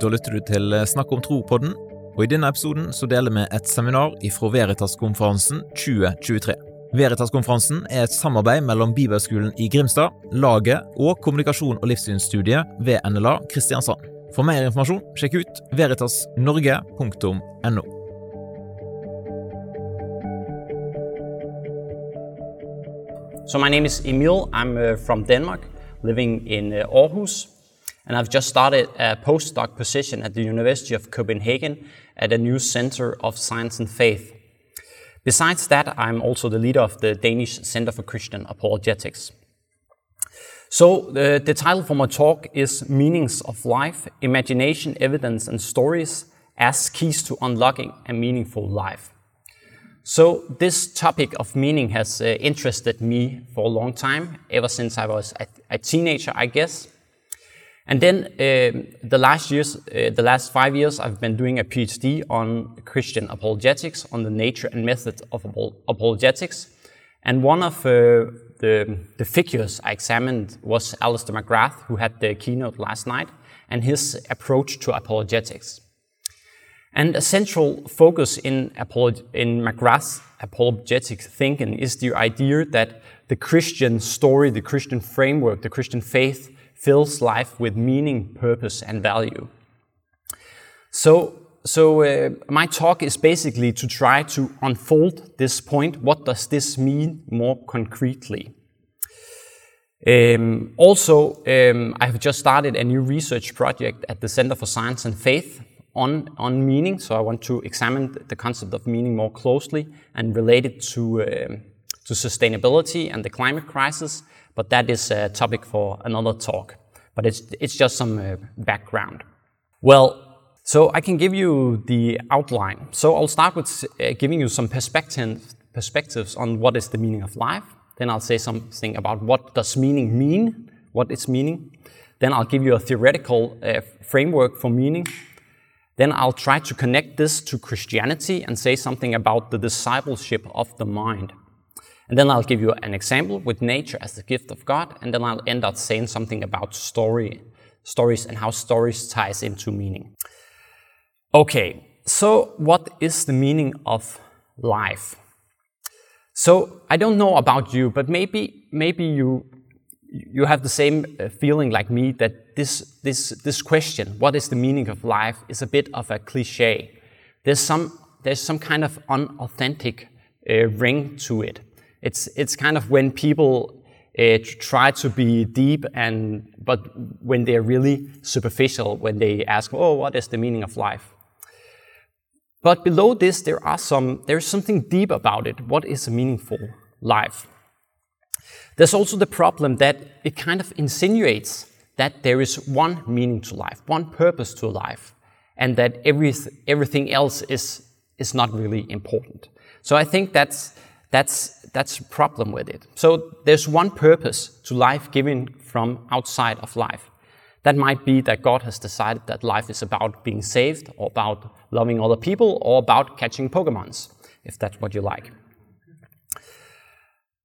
Da lytter du til Snakk om tro-podden, og i denne episoden så deler vi et seminar ifra Veritas-konferansen 2023. Veritas-konferansen er et samarbeid mellom Bibelskolen i Grimstad, laget og kommunikasjon- og livssynsstudiet ved NLA Kristiansand. For mer informasjon, sjekk ut veritasnorge.no. So my name is Emil. I'm uh, from Denmark, living in uh, Aarhus, and I've just started a postdoc position at the University of Copenhagen at a new Center of Science and Faith. Besides that, I'm also the leader of the Danish Center for Christian Apologetics. So the, the title for my talk is Meanings of Life, Imagination, Evidence and Stories as Keys to Unlocking a Meaningful Life. So this topic of meaning has uh, interested me for a long time, ever since I was a, a teenager, I guess. And then um, the last years, uh, the last five years, I've been doing a PhD on Christian apologetics, on the nature and method of apol- apologetics. And one of uh, the, the figures I examined was Alister McGrath, who had the keynote last night, and his approach to apologetics. And a central focus in, apolog- in McGrath's apologetic thinking is the idea that the Christian story, the Christian framework, the Christian faith fills life with meaning, purpose, and value. So, so uh, my talk is basically to try to unfold this point. What does this mean more concretely? Um, also, um, I have just started a new research project at the Center for Science and Faith on, on meaning. So I want to examine the concept of meaning more closely and relate it to, um to sustainability and the climate crisis. But that is a topic for another talk. But it's, it's just some uh, background. Well, so I can give you the outline. So I'll start with uh, giving you some perspective, perspectives on what is the meaning of life. Then I'll say something about what does meaning mean, what is meaning. Then I'll give you a theoretical uh, framework for meaning. Then I'll try to connect this to Christianity and say something about the discipleship of the mind. And then I'll give you an example with nature as the gift of God, and then I'll end up saying something about story, stories and how stories ties into meaning. Okay, so what is the meaning of life? So I don't know about you, but maybe maybe you you have the same uh, feeling like me that this this this question, what is the meaning of life, is a bit of a cliche. There's some there's some kind of unauthentic uh, ring to it. It's it's kind of when people uh, try to be deep and but when they're really superficial when they ask, oh, what is the meaning of life? But below this, there are some, there's something deep about it. What is a meaningful life? There's also the problem that it kind of insinuates that there is one meaning to life, one purpose to life, and that every, everything else is, is not really important. So I think that's, that's, that's a problem with it. So there's one purpose to life given from outside of life. That might be that God has decided that life is about being saved, or about loving other people, or about catching Pokemons, if that's what you like.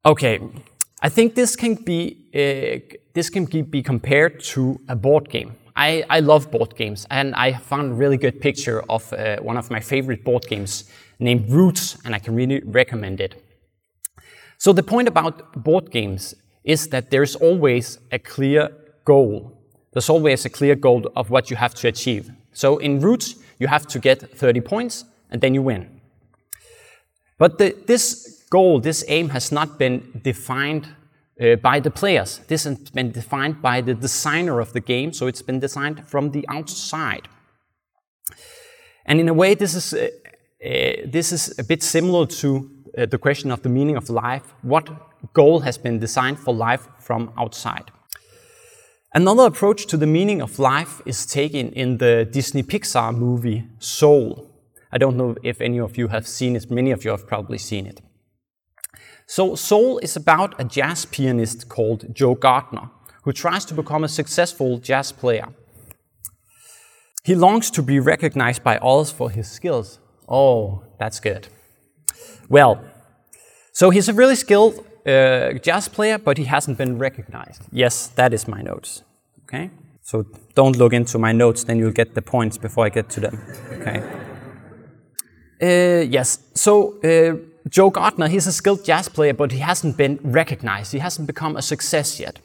Okay, I think this can be uh, this can be compared to a board game. I, I love board games, and I found a really good picture of uh, one of my favorite board games named Roots, and I can really recommend it. So the point about board games is that there's always a clear goal there's always a clear goal of what you have to achieve. So in Roots, you have to get 30 points and then you win. But the, this goal, this aim has not been defined uh, by the players. This has been defined by the designer of the game, so it's been designed from the outside. And in a way, this is, uh, uh, this is a bit similar to uh, the question of the meaning of life. What goal has been designed for life from outside? Another approach to the meaning of life is taken in the Disney Pixar movie Soul. I don't know if any of you have seen it, many of you have probably seen it. So, Soul is about a jazz pianist called Joe Gardner who tries to become a successful jazz player. He longs to be recognized by others for his skills. Oh, that's good. Well, so he's a really skilled uh, jazz player, but he hasn't been recognized. Yes, that is my notes. Okay? So don't look into my notes, then you'll get the points before I get to them. Okay. Uh, yes, so uh, Joe Gardner, he's a skilled jazz player, but he hasn't been recognized. He hasn't become a success yet.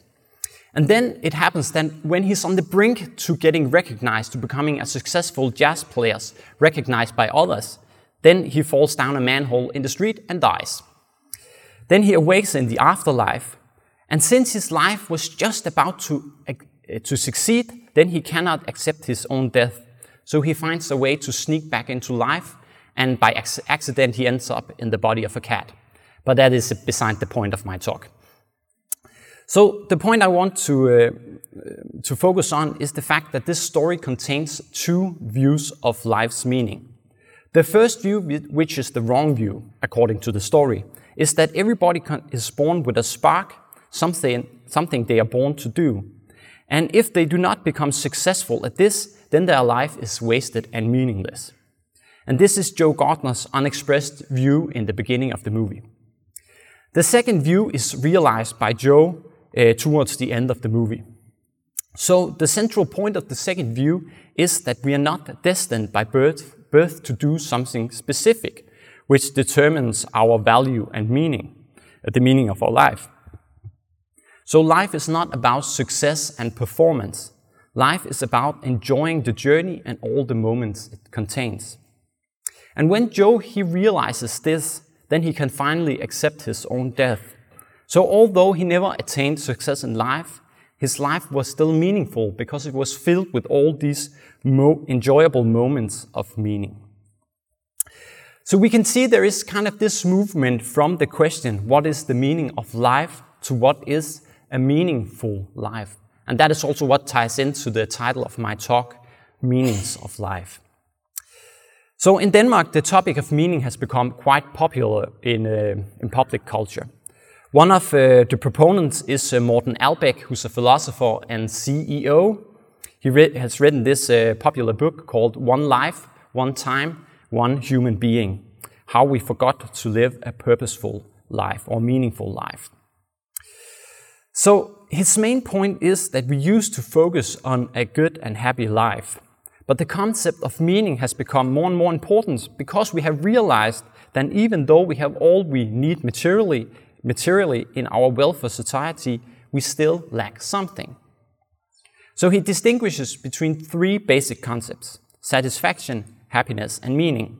And then it happens that when he's on the brink to getting recognized, to becoming a successful jazz player, recognized by others, then he falls down a manhole in the street and dies. Then he awakes in the afterlife, and since his life was just about to, uh, to succeed, then he cannot accept his own death. So he finds a way to sneak back into life, and by accident he ends up in the body of a cat. But that is beside the point of my talk. So the point I want to, uh, to focus on is the fact that this story contains two views of life's meaning. The first view, which is the wrong view, according to the story, is that everybody is born with a spark, something, something they are born to do. And if they do not become successful at this, then their life is wasted and meaningless. And this is Joe Gardner's unexpressed view in the beginning of the movie. The second view is realized by Joe uh, towards the end of the movie. So, the central point of the second view is that we are not destined by birth, birth to do something specific, which determines our value and meaning, uh, the meaning of our life. So, life is not about success and performance. Life is about enjoying the journey and all the moments it contains. And when Joe he realizes this, then he can finally accept his own death so, although he never attained success in life, his life was still meaningful because it was filled with all these mo- enjoyable moments of meaning. So, we can see there is kind of this movement from the question, what is the meaning of life, to what is a meaningful life. And that is also what ties into the title of my talk, Meanings of Life. So, in Denmark, the topic of meaning has become quite popular in, uh, in public culture. One of uh, the proponents is uh, Morten Albæk, who's a philosopher and CEO. He has written this uh, popular book called One Life, One Time, One Human Being How We Forgot to Live a Purposeful Life or Meaningful Life. So, his main point is that we used to focus on a good and happy life. But the concept of meaning has become more and more important because we have realized that even though we have all we need materially, materially in our welfare society, we still lack something. So he distinguishes between three basic concepts satisfaction, happiness, and meaning.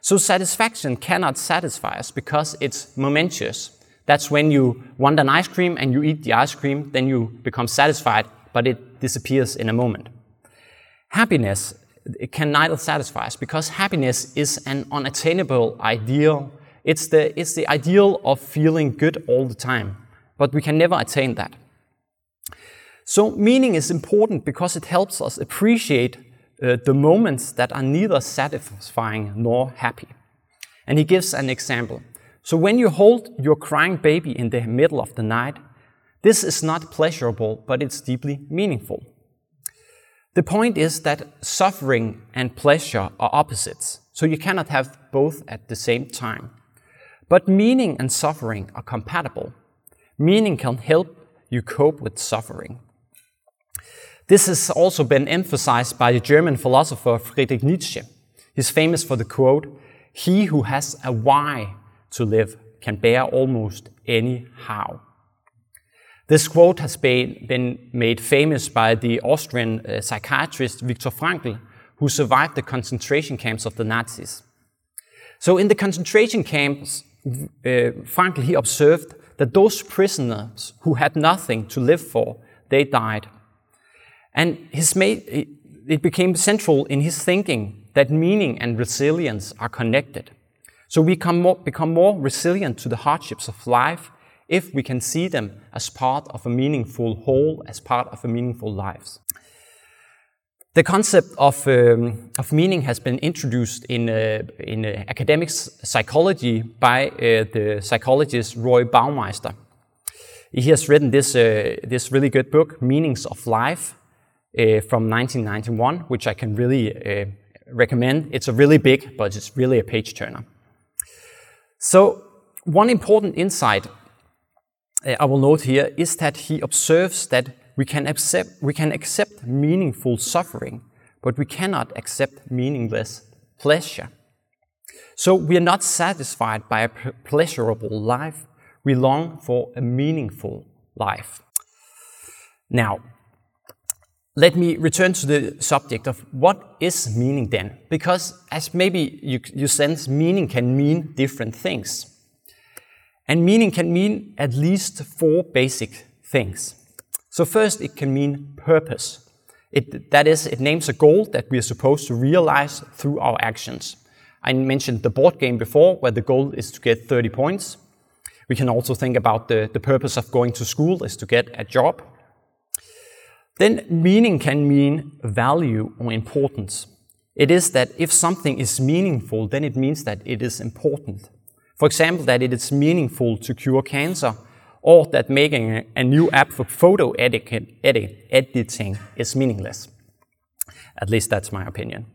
So satisfaction cannot satisfy us because it's momentous. That's when you want an ice cream and you eat the ice cream, then you become satisfied, but it disappears in a moment. Happiness it can neither satisfy us because happiness is an unattainable ideal it's the, it's the ideal of feeling good all the time, but we can never attain that. So, meaning is important because it helps us appreciate uh, the moments that are neither satisfying nor happy. And he gives an example. So, when you hold your crying baby in the middle of the night, this is not pleasurable, but it's deeply meaningful. The point is that suffering and pleasure are opposites, so you cannot have both at the same time. But meaning and suffering are compatible. Meaning can help you cope with suffering. This has also been emphasized by the German philosopher Friedrich Nietzsche. He's famous for the quote He who has a why to live can bear almost any how. This quote has been made famous by the Austrian uh, psychiatrist Viktor Frankl, who survived the concentration camps of the Nazis. So, in the concentration camps, Øh, Frankl, he observed that those prisoners who had nothing to live for, they died. And his it became central in his thinking that meaning and resilience are connected. So we more, become more resilient to the hardships of life if we can see them as part of a meaningful whole, as part of a meaningful lives. The concept of, um, of meaning has been introduced in, uh, in uh, academic psychology by uh, the psychologist Roy Baumeister. He has written this, uh, this really good book, Meanings of Life, uh, from 1991, which I can really uh, recommend. It's a really big, but it's really a page turner. So, one important insight I will note here is that he observes that we can accept, we can accept meaningful suffering, but we cannot accept meaningless pleasure. So we are not satisfied by a pleasurable life. We long for a meaningful life. Now, let me return to the subject of what is meaning then? Because as maybe you, you sense, meaning can mean different things. And meaning can mean at least four basic things. So first, it can mean purpose. It, that is, it names a goal that we are supposed to realize through our actions. I mentioned the board game before, where the goal is to get 30 points. We can also think about the, the purpose of going to school is to get a job. Then meaning can mean value or importance. It is that if something is meaningful, then it means that it is important. For example, that it is meaningful to cure cancer, or that making a new app for photo editing is meaningless. At least that's my opinion.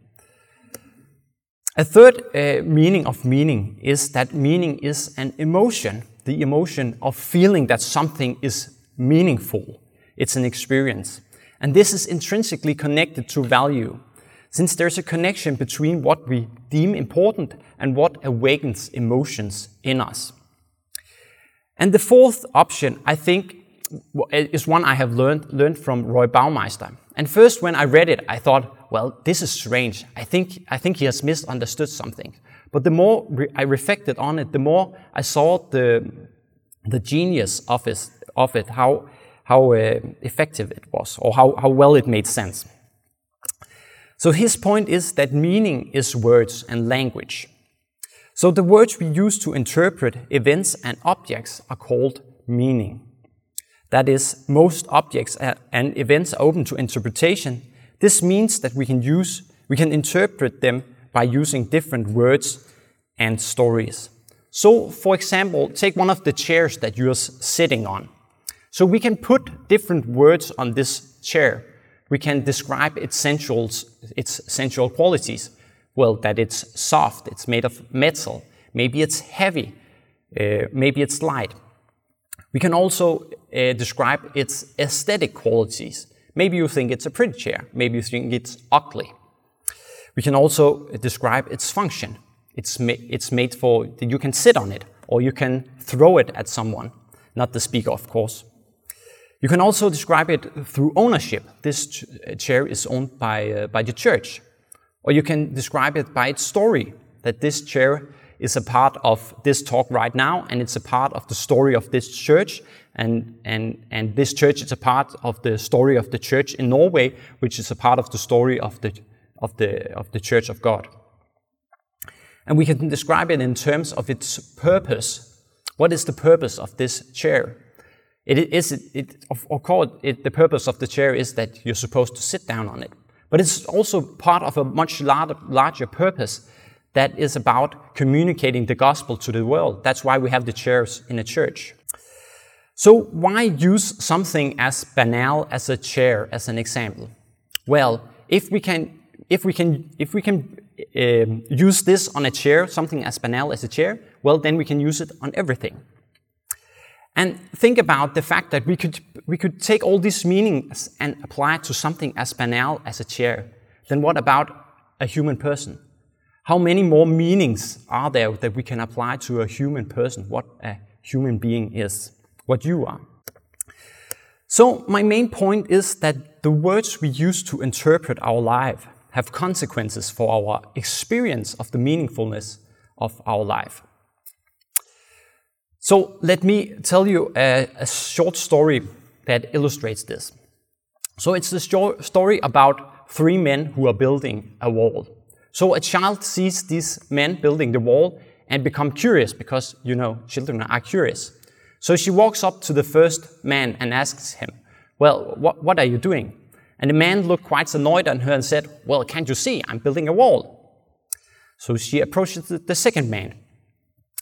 A third uh, meaning of meaning is that meaning is an emotion, the emotion of feeling that something is meaningful. It's an experience. And this is intrinsically connected to value, since there's a connection between what we deem important and what awakens emotions in us. And the fourth option, I think, is one I have learned, learned from Roy Baumeister. And first, when I read it, I thought, well, this is strange. I think, I think he has misunderstood something. But the more re- I reflected on it, the more I saw the, the genius of it, of it how how uh, effective it was or how, how well it made sense. So his point is that meaning is words and language. So the words we use to interpret events and objects are called meaning. That is, most objects and events are open to interpretation. This means that we can use, we can interpret them by using different words and stories. So, for example, take one of the chairs that you're sitting on. So we can put different words on this chair. We can describe its sensual, its sensual qualities. Well, that it's soft, it's made of metal, maybe it's heavy, uh, maybe it's light. We can also uh, describe its aesthetic qualities. Maybe you think it's a pretty chair, maybe you think it's ugly. We can also describe its function. It's, ma it's made for, that you can sit on it, or you can throw it at someone, not the speaker, of course. You can also describe it through ownership. This ch chair is owned by, uh, by the church. Or you can describe it by its story, that this chair is a part of this talk right now, and it's a part of the story of this church, and, and, and this church is a part of the story of the church in Norway, which is a part of the story of the, of the, of the church of God. And we can describe it in terms of its purpose. What is the purpose of this chair? It is, it, of, of course, it, the purpose of the chair is that you're supposed to sit down on it. But it's also part of a much larger, purpose that is about communicating the gospel to the world. That's why we have the chairs in a church. So, why use something as banal as a chair as an example? Well, if we can, if we can, if we can um, use this on a chair, something as banal as a chair, well, then we can use it on everything. And think about the fact that we could, we could take all these meanings and apply it to something as banal as a chair. Then what about a human person? How many more meanings are there that we can apply to a human person? What a human being is, what you are. So, my main point is that the words we use to interpret our life have consequences for our experience of the meaningfulness of our life. So let me tell you a, a short story that illustrates this. So it's the story about three men who are building a wall. So a child sees these men building the wall and become curious because, you know, children are curious. So she walks up to the first man and asks him, well, what, what are you doing? And the man looked quite annoyed at her and said, well, can't you see? I'm building a wall. So she approaches the second man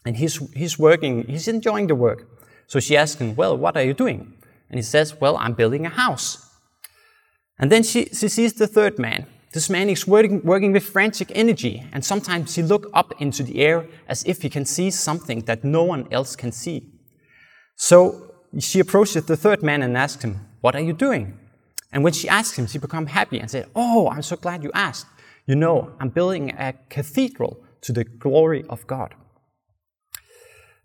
and he's, he's working, he's enjoying the work. So she asks him, Well, what are you doing? And he says, Well, I'm building a house. And then she, she sees the third man. This man is working, working with frantic energy, and sometimes he looks up into the air as if he can see something that no one else can see. So she approaches the third man and asks him, What are you doing? And when she asks him, she becomes happy and says, Oh, I'm so glad you asked. You know, I'm building a cathedral to the glory of God.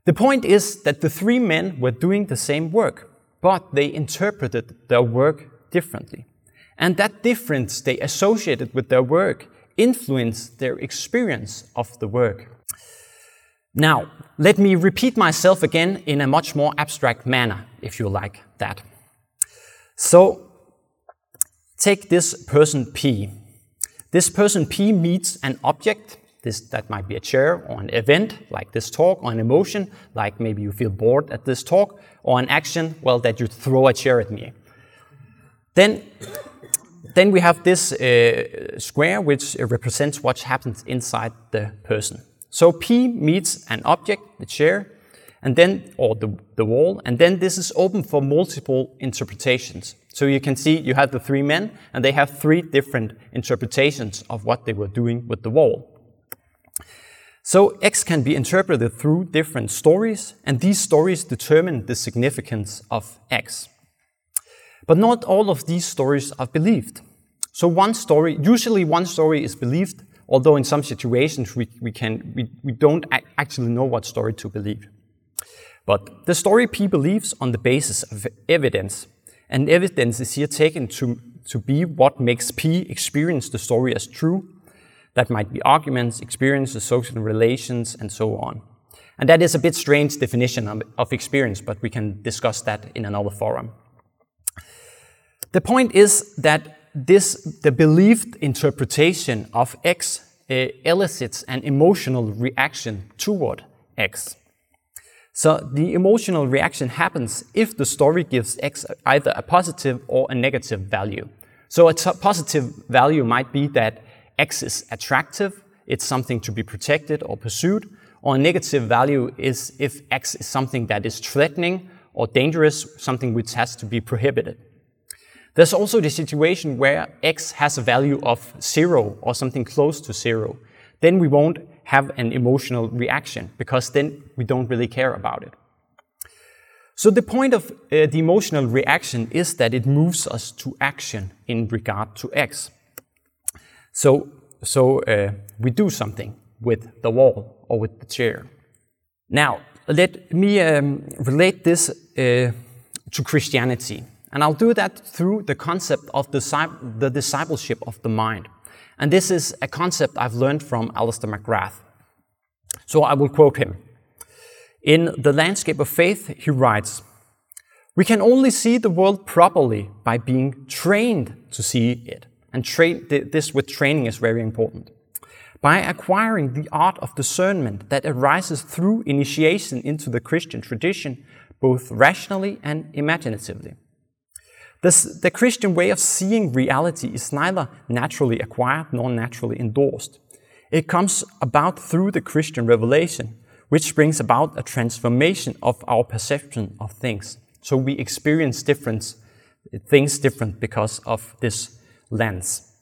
The point is that the three men were doing the same work, but they interpreted their work differently. And that difference they associated with their work influenced their experience of the work. Now, let me repeat myself again in a much more abstract manner, if you like that. So, take this person P. This person P meets an object. This, that might be a chair or an event like this talk, or an emotion like maybe you feel bored at this talk, or an action, well, that you throw a chair at me. Then then we have this uh, square which represents what happens inside the person. So P meets an object, the chair, and then, or the, the wall, and then this is open for multiple interpretations. So you can see you have the three men, and they have three different interpretations of what they were doing with the wall. So X can be interpreted through different stories, and these stories determine the significance of X. But not all of these stories are believed. So one story, usually one story is believed, although in some situations we, we, can, we, we don't actually know what story to believe. But the story P believes on the basis of evidence, and evidence is here taken to, to be what makes P experience the story as true. That might be arguments, experiences, social relations, and so on. And that is a bit strange definition of, of experience, but we can discuss that in another forum. The point is that this, the believed interpretation of X uh, elicits an emotional reaction toward X. So the emotional reaction happens if the story gives X either a positive or a negative value. So a positive value might be that X is attractive, it's something to be protected or pursued, or a negative value is if X is something that is threatening or dangerous, something which has to be prohibited. There's also the situation where x has a value of zero or something close to zero. Then we won't have an emotional reaction because then we don't really care about it. So the point of uh, the emotional reaction is that it moves us to action in regard to x. So, so uh, we do something with the wall or with the chair. Now, let me um, relate this uh, to Christianity. And I'll do that through the concept of the discipleship of the mind. And this is a concept I've learned from Alister McGrath. So I will quote him. In The Landscape of Faith, he writes We can only see the world properly by being trained to see it. And train, this with training is very important. By acquiring the art of discernment that arises through initiation into the Christian tradition, both rationally and imaginatively. This, the Christian way of seeing reality is neither naturally acquired nor naturally endorsed. It comes about through the Christian revelation, which brings about a transformation of our perception of things. So we experience different things different because of this lens.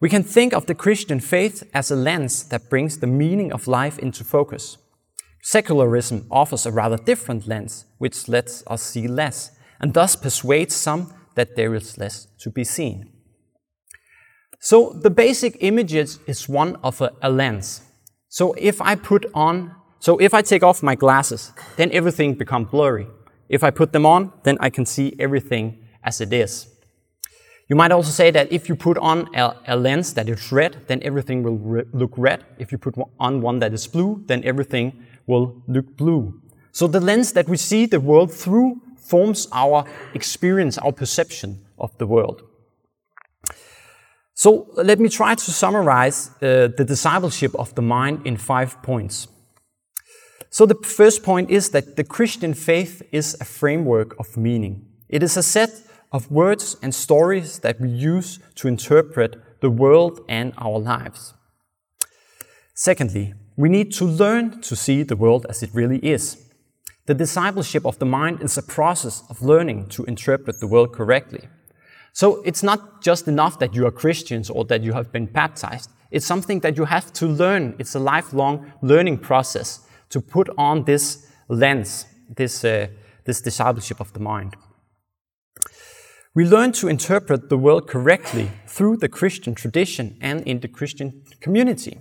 We can think of the Christian faith as a lens that brings the meaning of life into focus. Secularism offers a rather different lens, which lets us see less and thus persuades some that there is less to be seen. So the basic image is one of a, a lens. So if I put on, so if I take off my glasses, then everything becomes blurry. If I put them on, then I can see everything as it is. You might also say that if you put on a, a lens that is red, then everything will re look red. If you put on one that is blue, then everything will look blue. So the lens that we see the world through forms our experience, our perception of the world. So let me try to summarize uh, the discipleship of the mind in five points. So the first point is that the Christian faith is a framework of meaning. It is a set of words and stories that we use to interpret the world and our lives. Secondly, we need to learn to see the world as it really is. The discipleship of the mind is a process of learning to interpret the world correctly. So it's not just enough that you are Christians or that you have been baptized. It's something that you have to learn. It's a lifelong learning process to put on this lens, this, uh, this discipleship of the mind. We learn to interpret the world correctly through the Christian tradition and in the Christian community.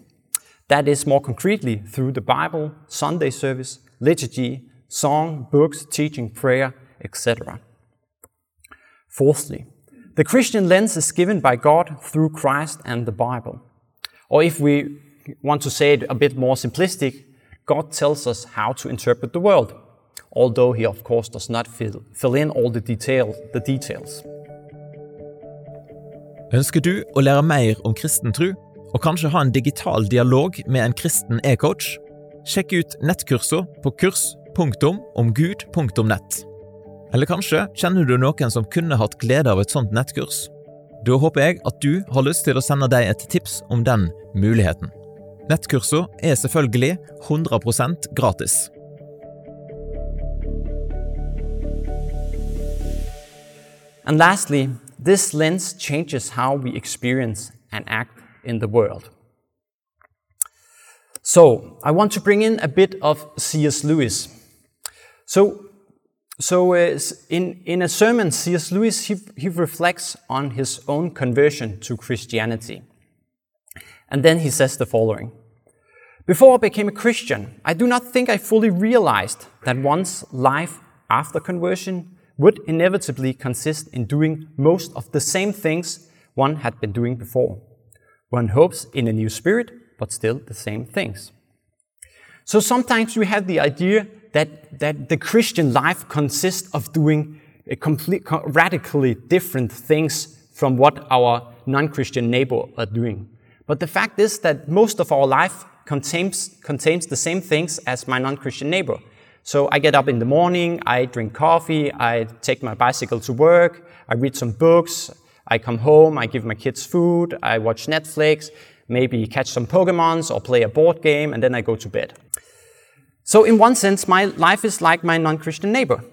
That is, more concretely, through the Bible, Sunday service, liturgy, song, books, teaching, prayer, etc. Fourthly, the Christian lens is given by God through Christ and the Bible. Or if we want to say it a bit more simplistic, God tells us how to interpret the world, although He, of course, does not fill, fill in all the, detail, the details. Ønsker du å lære mer om kristen tro, og kanskje ha en digital dialog med en kristen e-coach? Sjekk ut nettkursene på kurs.omgud.nett. Eller kanskje kjenner du noen som kunne hatt glede av et sånt nettkurs? Da håper jeg at du har lyst til å sende deg et tips om den muligheten. Nettkursene er selvfølgelig 100% gratis. And lastly, this lens changes how we experience and act in the world. So, I want to bring in a bit of C.S. Lewis. So, so uh, in, in a sermon, C.S. Lewis he, he reflects on his own conversion to Christianity. And then he says the following Before I became a Christian, I do not think I fully realized that one's life after conversion would inevitably consist in doing most of the same things one had been doing before. One hopes in a new spirit, but still the same things. So sometimes we have the idea that, that the Christian life consists of doing a complete, radically different things from what our non-Christian neighbor are doing. But the fact is that most of our life contains, contains the same things as my non-Christian neighbor. So I get up in the morning, I drink coffee, I take my bicycle to work, I read some books, I come home, I give my kids food, I watch Netflix, maybe catch some Pokemons or play a board game, and then I go to bed. So, in one sense, my life is like my non Christian neighbor.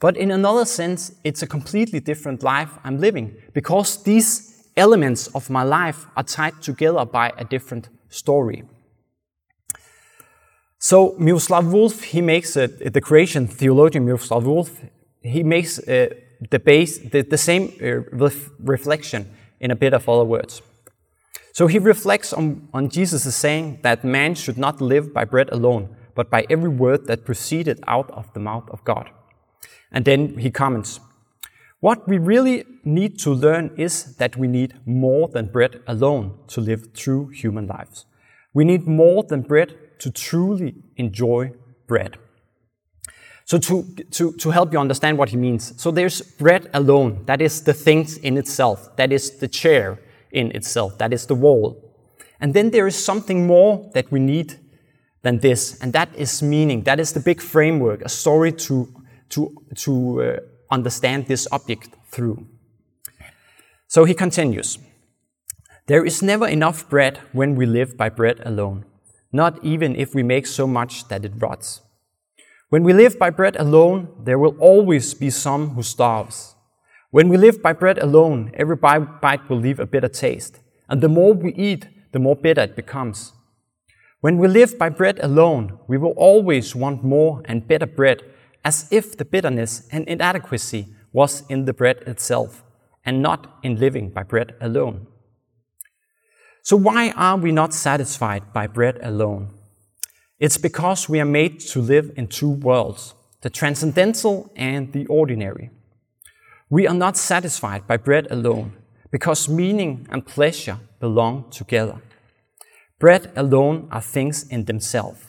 But in another sense, it's a completely different life I'm living because these elements of my life are tied together by a different story. So Miroslav Volf, he makes the Croatian theologian Miroslav Volf, he makes uh, the base the, the same uh, ref reflection in a bit of other words. So he reflects on, on Jesus' saying that man should not live by bread alone, but by every word that proceeded out of the mouth of God. And then he comments, What we really need to learn is that we need more than bread alone to live true human lives. We need more than bread to truly enjoy bread. So, to, to, to help you understand what he means, so there's bread alone, that is the things in itself, that is the chair in itself, that is the wall. And then there is something more that we need than this, and that is meaning, that is the big framework, a story to, to, to uh, understand this object through. So he continues There is never enough bread when we live by bread alone not even if we make so much that it rots. When we live by bread alone, there will always be some who starves. When we live by bread alone, every bite will leave a bitter taste, and the more we eat, the more bitter it becomes. When we live by bread alone, we will always want more and better bread, as if the bitterness and inadequacy was in the bread itself, and not in living by bread alone. So, why are we not satisfied by bread alone? It's because we are made to live in two worlds the transcendental and the ordinary. We are not satisfied by bread alone because meaning and pleasure belong together. Bread alone are things in themselves,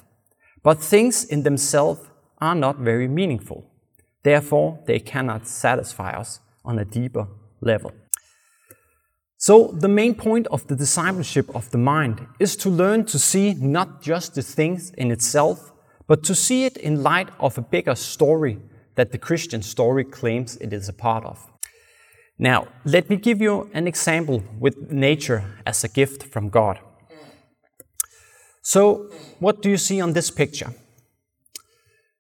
but things in themselves are not very meaningful. Therefore, they cannot satisfy us on a deeper level. So, the main point of the discipleship of the mind is to learn to see not just the things in itself, but to see it in light of a bigger story that the Christian story claims it is a part of. Now, let me give you an example with nature as a gift from God. So, what do you see on this picture?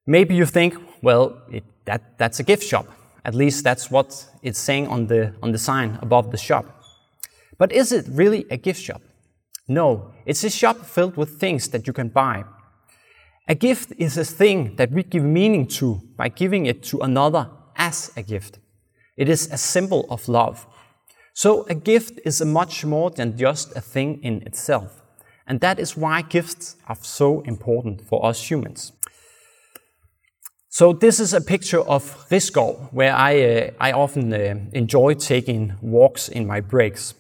Maybe you think, well, it, that, that's a gift shop. At least that's what it's saying on the, on the sign above the shop. But is it really a gift shop? No, it's a shop filled with things that you can buy. A gift is a thing that we give meaning to by giving it to another as a gift. It is a symbol of love. So a gift is much more than just a thing in itself. And that is why gifts are so important for us humans. So this is a picture of Risskov, where I, uh, I often uh, enjoy taking walks in my breaks.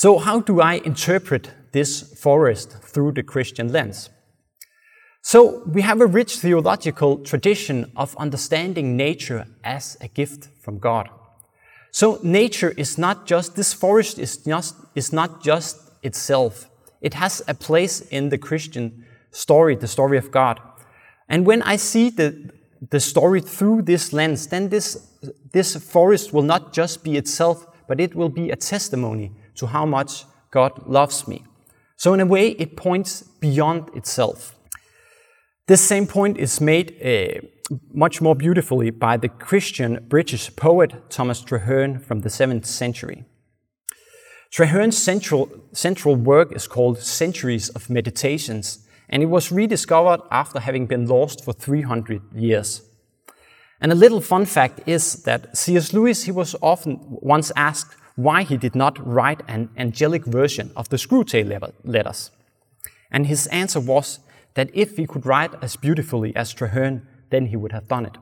So how do I interpret this forest through the Christian lens? So we have a rich theological tradition of understanding nature as a gift from God. So nature is not just, this forest is, just, is not just itself. It has a place in the Christian story, the story of God. And when I see the, the story through this lens, then this, this forest will not just be itself, but it will be a testimony to how much God loves me. So, in a way, it points beyond itself. This same point is made uh, much more beautifully by the Christian British poet Thomas Traherne from the 7th century. Traherne's central, central work is called Centuries of Meditations, and it was rediscovered after having been lost for 300 years. And a little fun fact is that C.S. Lewis he was often once asked why he did not write an angelic version of the Screwtape letters. And his answer was that if he could write as beautifully as Traherne, then he would have done it.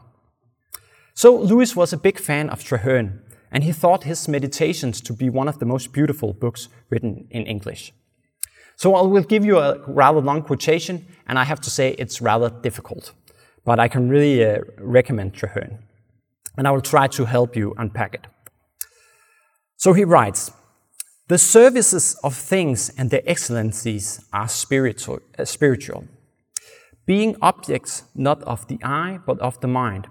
So Lewis was a big fan of Traherne, and he thought his Meditations to be one of the most beautiful books written in English. So I will give you a rather long quotation, and I have to say it's rather difficult, but I can really uh, recommend Traherne, and I will try to help you unpack it. So he writes, the services of things and their excellencies are spiritual, uh, spiritual, being objects not of the eye, but of the mind.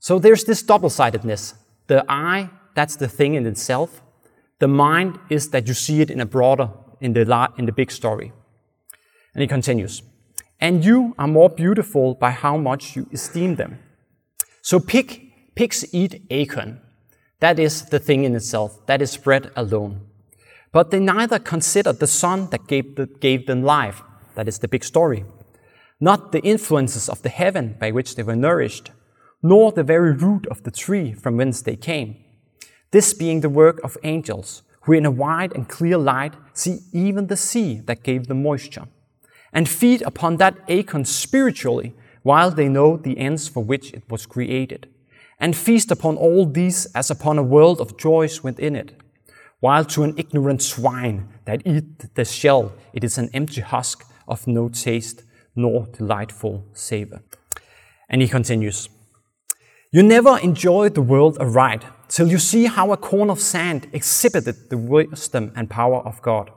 So there's this double sidedness. The eye, that's the thing in itself. The mind is that you see it in a broader in the, in the big story. And he continues, and you are more beautiful by how much you esteem them. So pig, pigs eat acorn. That is the thing in itself. That is bread alone. But they neither consider the sun that gave, the, gave them life. That is the big story. Not the influences of the heaven by which they were nourished, nor the very root of the tree from whence they came. This being the work of angels, who in a wide and clear light see even the sea that gave them moisture, and feed upon that acorn spiritually while they know the ends for which it was created, and feast upon all these as upon a world of joys within it, while to an ignorant swine that eat the shell it is an empty husk of no taste nor delightful savor. And he continues, You never enjoy the world aright till you see how a corn of sand exhibited the wisdom and power of God.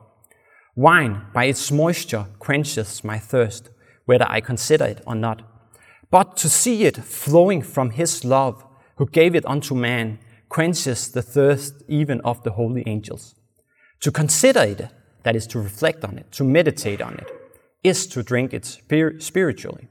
Wine, by its moisture, quenches my thirst, whether I consider it or not. But to see it flowing from His love, who gave it unto man, quenches the thirst even of the holy angels. To consider it, that is to reflect on it, to meditate on it, is to drink it spiritually.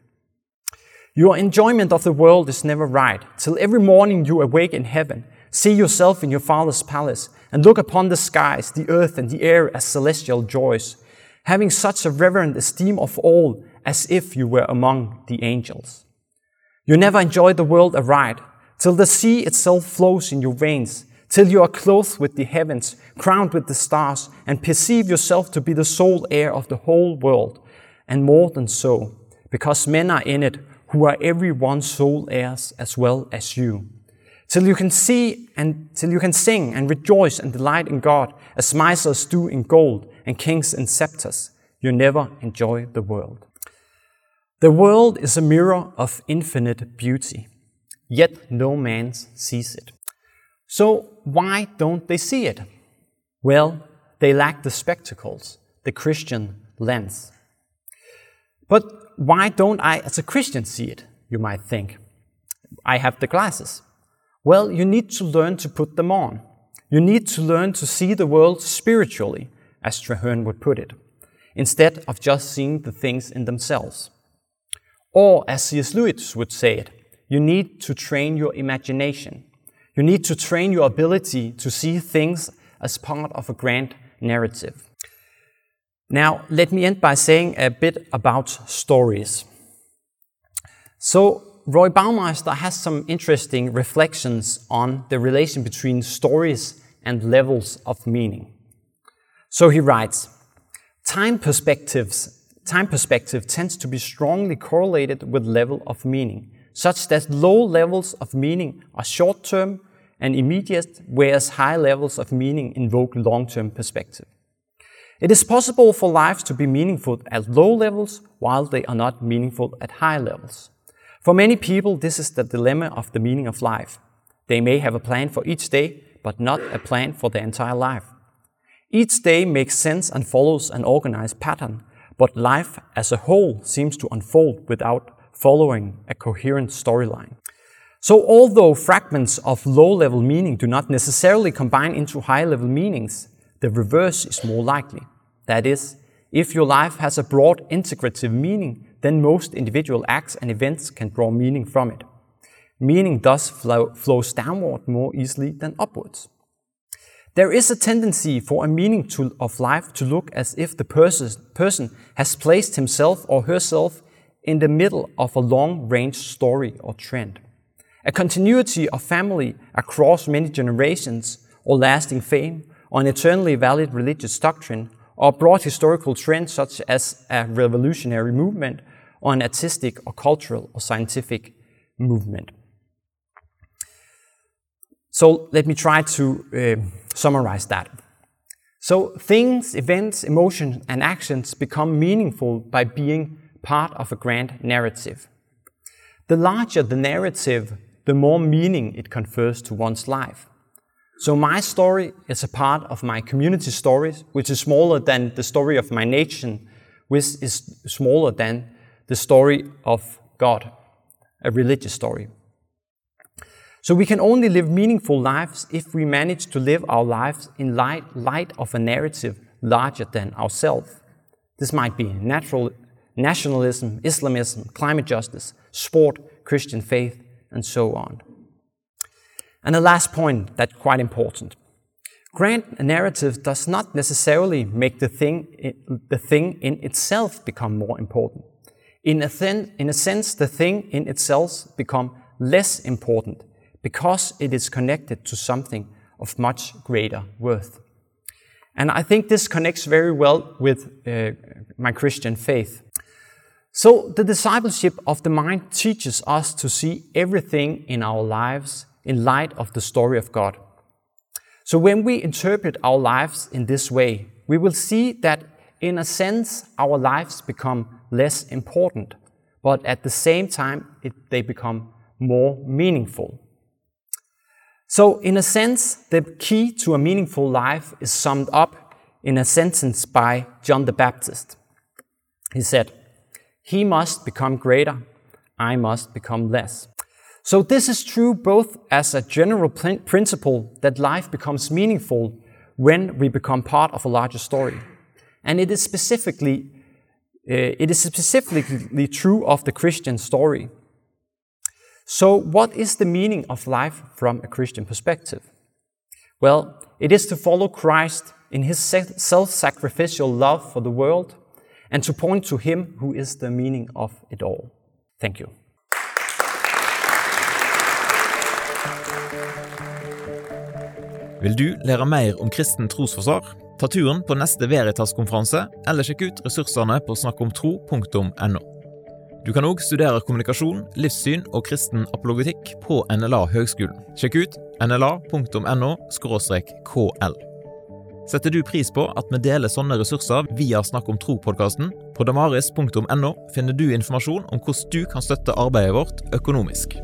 Your enjoyment of the world is never right, till every morning you awake in heaven See yourself in your Father's palace and look upon the skies, the earth, and the air as celestial joys, having such a reverent esteem of all as if you were among the angels. You never enjoy the world aright, till the sea itself flows in your veins, till you are clothed with the heavens, crowned with the stars, and perceive yourself to be the sole heir of the whole world, and more than so, because men are in it who are every one sole heirs as well as you till you can see and till you can sing and rejoice and delight in God as misers do in gold and kings in scepters. You never enjoy the world. The world is a mirror of infinite beauty, yet no man sees it. So why don't they see it? Well, they lack the spectacles, the Christian lens. But why don't I, as a Christian, see it? You might think. I have the glasses. Well, you need to learn to put them on. You need to learn to see the world spiritually, as Traherne would put it, instead of just seeing the things in themselves. Or, as C.S. Lewis would say it, you need to train your imagination. You need to train your ability to see things as part of a grand narrative. Now, let me end by saying a bit about stories. So, Roy Baumeister has some interesting reflections on the relation between stories and levels of meaning. So he writes, time perspectives, time perspective tends to be strongly correlated with level of meaning, such that low levels of meaning are short-term and immediate, whereas high levels of meaning invoke long-term perspective. It is possible for lives to be meaningful at low levels while they are not meaningful at high levels. For many people, this is the dilemma of the meaning of life. They may have a plan for each day, but not a plan for their entire life. Each day makes sense and follows an organized pattern, but life as a whole seems to unfold without following a coherent storyline. So, although fragments of low level meaning do not necessarily combine into high level meanings, the reverse is more likely. That is, if your life has a broad integrative meaning, then most individual acts and events can draw meaning from it. Meaning thus flow, flows downward more easily than upwards. There is a tendency for a meaning to, of life to look as if the person, person has placed himself or herself in the middle of a long range story or trend. A continuity of family across many generations, or lasting fame, or an eternally valid religious doctrine, or broad historical trends such as a revolutionary movement, or an artistic or cultural or scientific movement. So let me try to uh, summarize that. So things, events, emotions, and actions become meaningful by being part of a grand narrative. The larger the narrative, the more meaning it confers to one's life. So my story is a part of my community stories, which is smaller than the story of my nation, which is smaller than the story of God, a religious story. So we can only live meaningful lives if we manage to live our lives in light, light of a narrative larger than ourselves. This might be natural, nationalism, Islamism, climate justice, sport, Christian faith, and so on. And the last point that's quite important. Grand narrative does not necessarily make the thing, the thing in itself become more important. In a, thin, in a sense, the thing in itself become less important because it is connected to something of much greater worth. And I think this connects very well with uh, my Christian faith. So, the discipleship of the mind teaches us to see everything in our lives in light of the story of God. So, when we interpret our lives in this way, we will see that, in a sense, our lives become less important, but at the same time, it, they become more meaningful. So, in a sense, the key to a meaningful life is summed up in a sentence by John the Baptist. He said, He must become greater, I must become less. So, this is true both as a general principle that life becomes meaningful when we become part of a larger story, and it is specifically uh, it is specifically true of the Christian story. So, what is the meaning of life from a Christian perspective? Well, it is to follow Christ in his self sacrificial love for the world and to point to him who is the meaning of it all. Thank you. Vil du lære mer om kristen trosforsvar? Ta turen på neste Veritas-konferanse, eller sjekk ut ressursene på snakkomtro.no. Du kan òg studere kommunikasjon, livssyn og kristen apologetikk på NLA Høgskolen. Sjekk ut nla.no kl. Setter du pris på at vi deler sånne ressurser via Snakk om tro-podkasten? På damaris.no finner du informasjon om hvordan du kan støtte arbeidet vårt økonomisk.